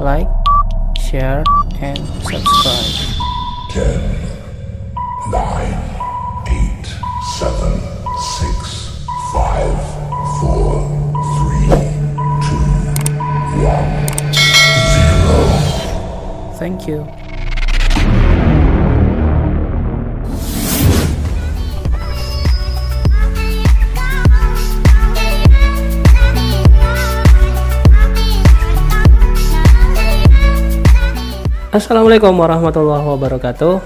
like, share, and subscribe. 10, 9, 8, 7, 6, 5, 4, 3, 2, 1, 0. Thank you. Assalamualaikum warahmatullahi wabarakatuh.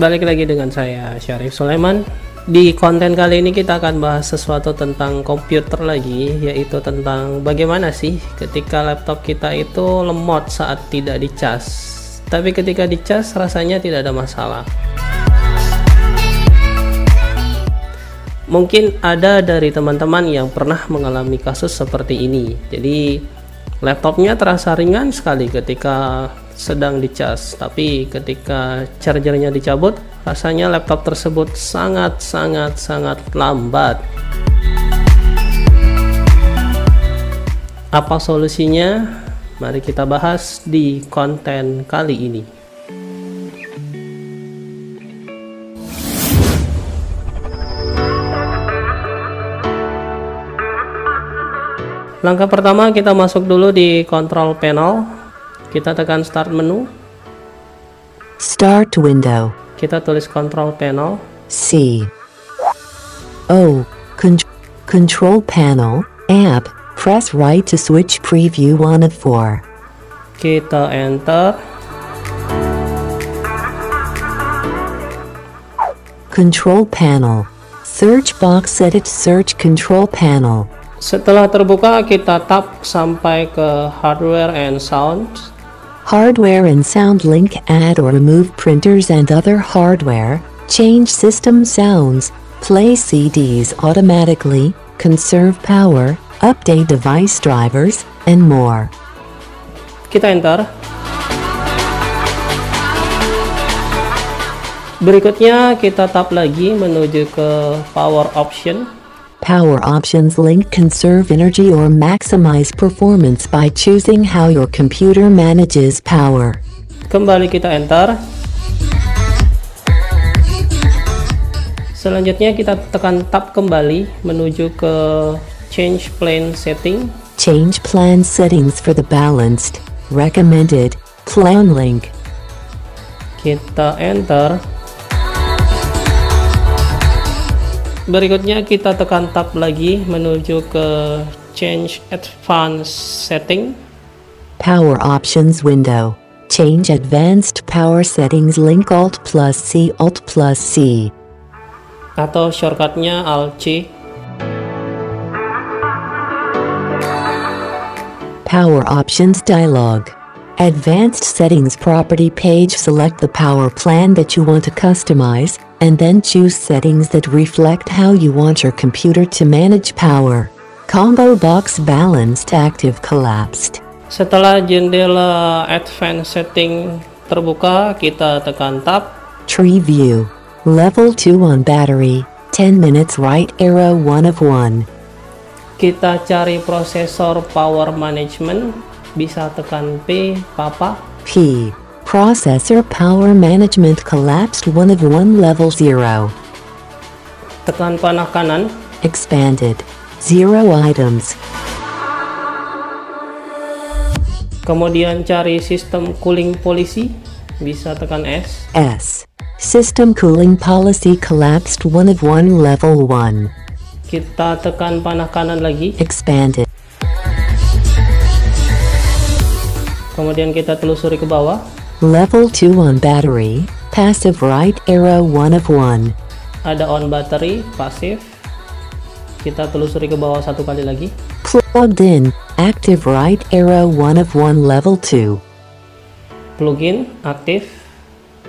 Balik lagi dengan saya Syarif Sulaiman. Di konten kali ini kita akan bahas sesuatu tentang komputer lagi, yaitu tentang bagaimana sih ketika laptop kita itu lemot saat tidak dicas. Tapi ketika dicas rasanya tidak ada masalah. Mungkin ada dari teman-teman yang pernah mengalami kasus seperti ini. Jadi laptopnya terasa ringan sekali ketika sedang dicas tapi ketika chargernya dicabut rasanya laptop tersebut sangat sangat sangat lambat. Apa solusinya? Mari kita bahas di konten kali ini Langkah pertama kita masuk dulu di control panel. Kita tekan start menu. Start window. Kita tulis control panel. C. O. Con control panel. App. Press right to switch preview 1 of 4. Kita enter. Control panel. Search box edit search control panel. Setelah terbuka, kita tap sampai ke hardware and sound. Hardware and sound link add or remove printers and other hardware. Change system sounds. Play CDs automatically. Conserve power. Update device drivers. And more. Kita enter. Berikutnya kita tap lagi menuju ke power option. Power options link conserve energy or maximize performance by choosing how your computer manages power. Kembali kita enter. Selanjutnya kita tekan tab kembali menuju ke change plan setting. Change plan settings for the balanced, recommended, plan link. Kita enter. Berikutnya kita tekan tab lagi menuju ke change advanced setting. Power options window. Change advanced power settings link Alt plus C Alt plus C. Atau shortcutnya Alt C. Power options dialog. Advanced settings property page select the power plan that you want to customize, and then choose settings that reflect how you want your computer to manage power. Combo box balanced active collapsed. Setelah jendela advanced setting terbuka, kita tekan tab. Tree view. Level 2 on battery. 10 minutes right arrow 1 of 1. Kita cari prosesor power management, bisa tekan P, papa. P. Processor power management collapsed 1 of 1 level 0. Tekan panah kanan. Expanded. 0 items. Kemudian cari sistem cooling policy, bisa tekan S. S. System cooling policy collapsed 1 of 1 level 1. Kita tekan panah kanan lagi. Expanded. Kemudian kita telusuri ke bawah. Level 2 on battery. Passive right arrow 1 of 1. Ada on battery, pasif. Kita telusuri ke bawah satu kali lagi. Plugged in. Active right arrow 1 of 1 level 2. Plugin aktif.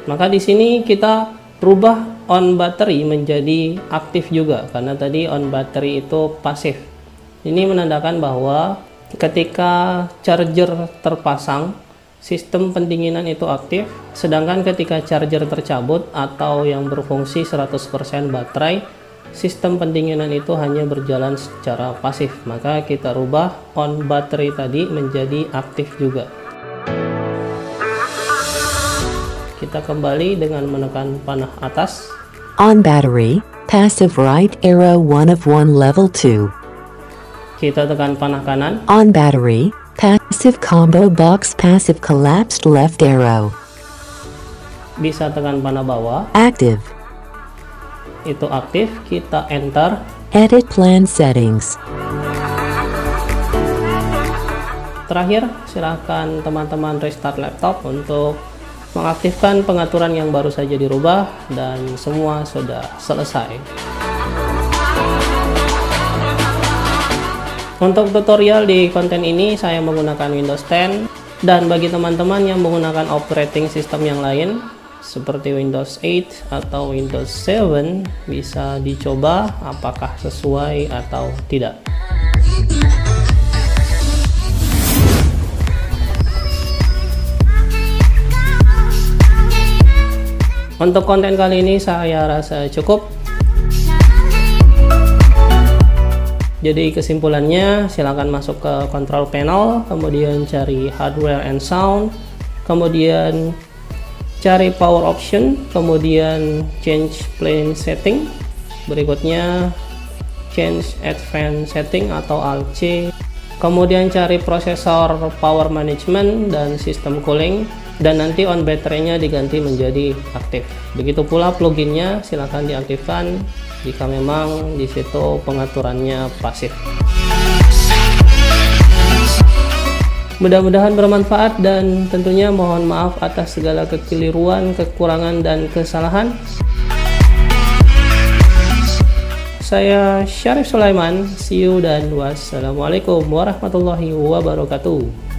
Maka di sini kita rubah on battery menjadi aktif juga karena tadi on battery itu pasif. Ini menandakan bahwa ketika charger terpasang sistem pendinginan itu aktif sedangkan ketika charger tercabut atau yang berfungsi 100% baterai sistem pendinginan itu hanya berjalan secara pasif. Maka kita rubah on battery tadi menjadi aktif juga. Kita kembali dengan menekan panah atas. On battery, passive right arrow 1 of 1 level 2. kita tekan panah kanan. On battery, passive combo box passive collapsed left arrow. bisa tekan panah bawah Active. itu aktif kita enter Edit plan settings. terakhir silahkan teman-teman restart laptop untuk mengaktifkan pengaturan yang baru saja dirubah dan semua sudah selesai untuk tutorial di konten ini saya menggunakan Windows 10 dan bagi teman-teman yang menggunakan operating system yang lain seperti Windows 8 atau Windows 7 bisa dicoba apakah sesuai atau tidak Untuk konten kali ini saya rasa cukup. Jadi kesimpulannya silakan masuk ke control panel, kemudian cari hardware and sound, kemudian cari power option, kemudian change plane setting. Berikutnya change advanced setting atau alt C. Kemudian cari prosesor power management dan sistem cooling dan nanti on baterainya diganti menjadi aktif. Begitu pula pluginnya silahkan diaktifkan jika memang di situ pengaturannya pasif. Mudah-mudahan bermanfaat dan tentunya mohon maaf atas segala kekeliruan, kekurangan dan kesalahan. Saya Syarif Sulaiman, see you dan wassalamualaikum warahmatullahi wabarakatuh.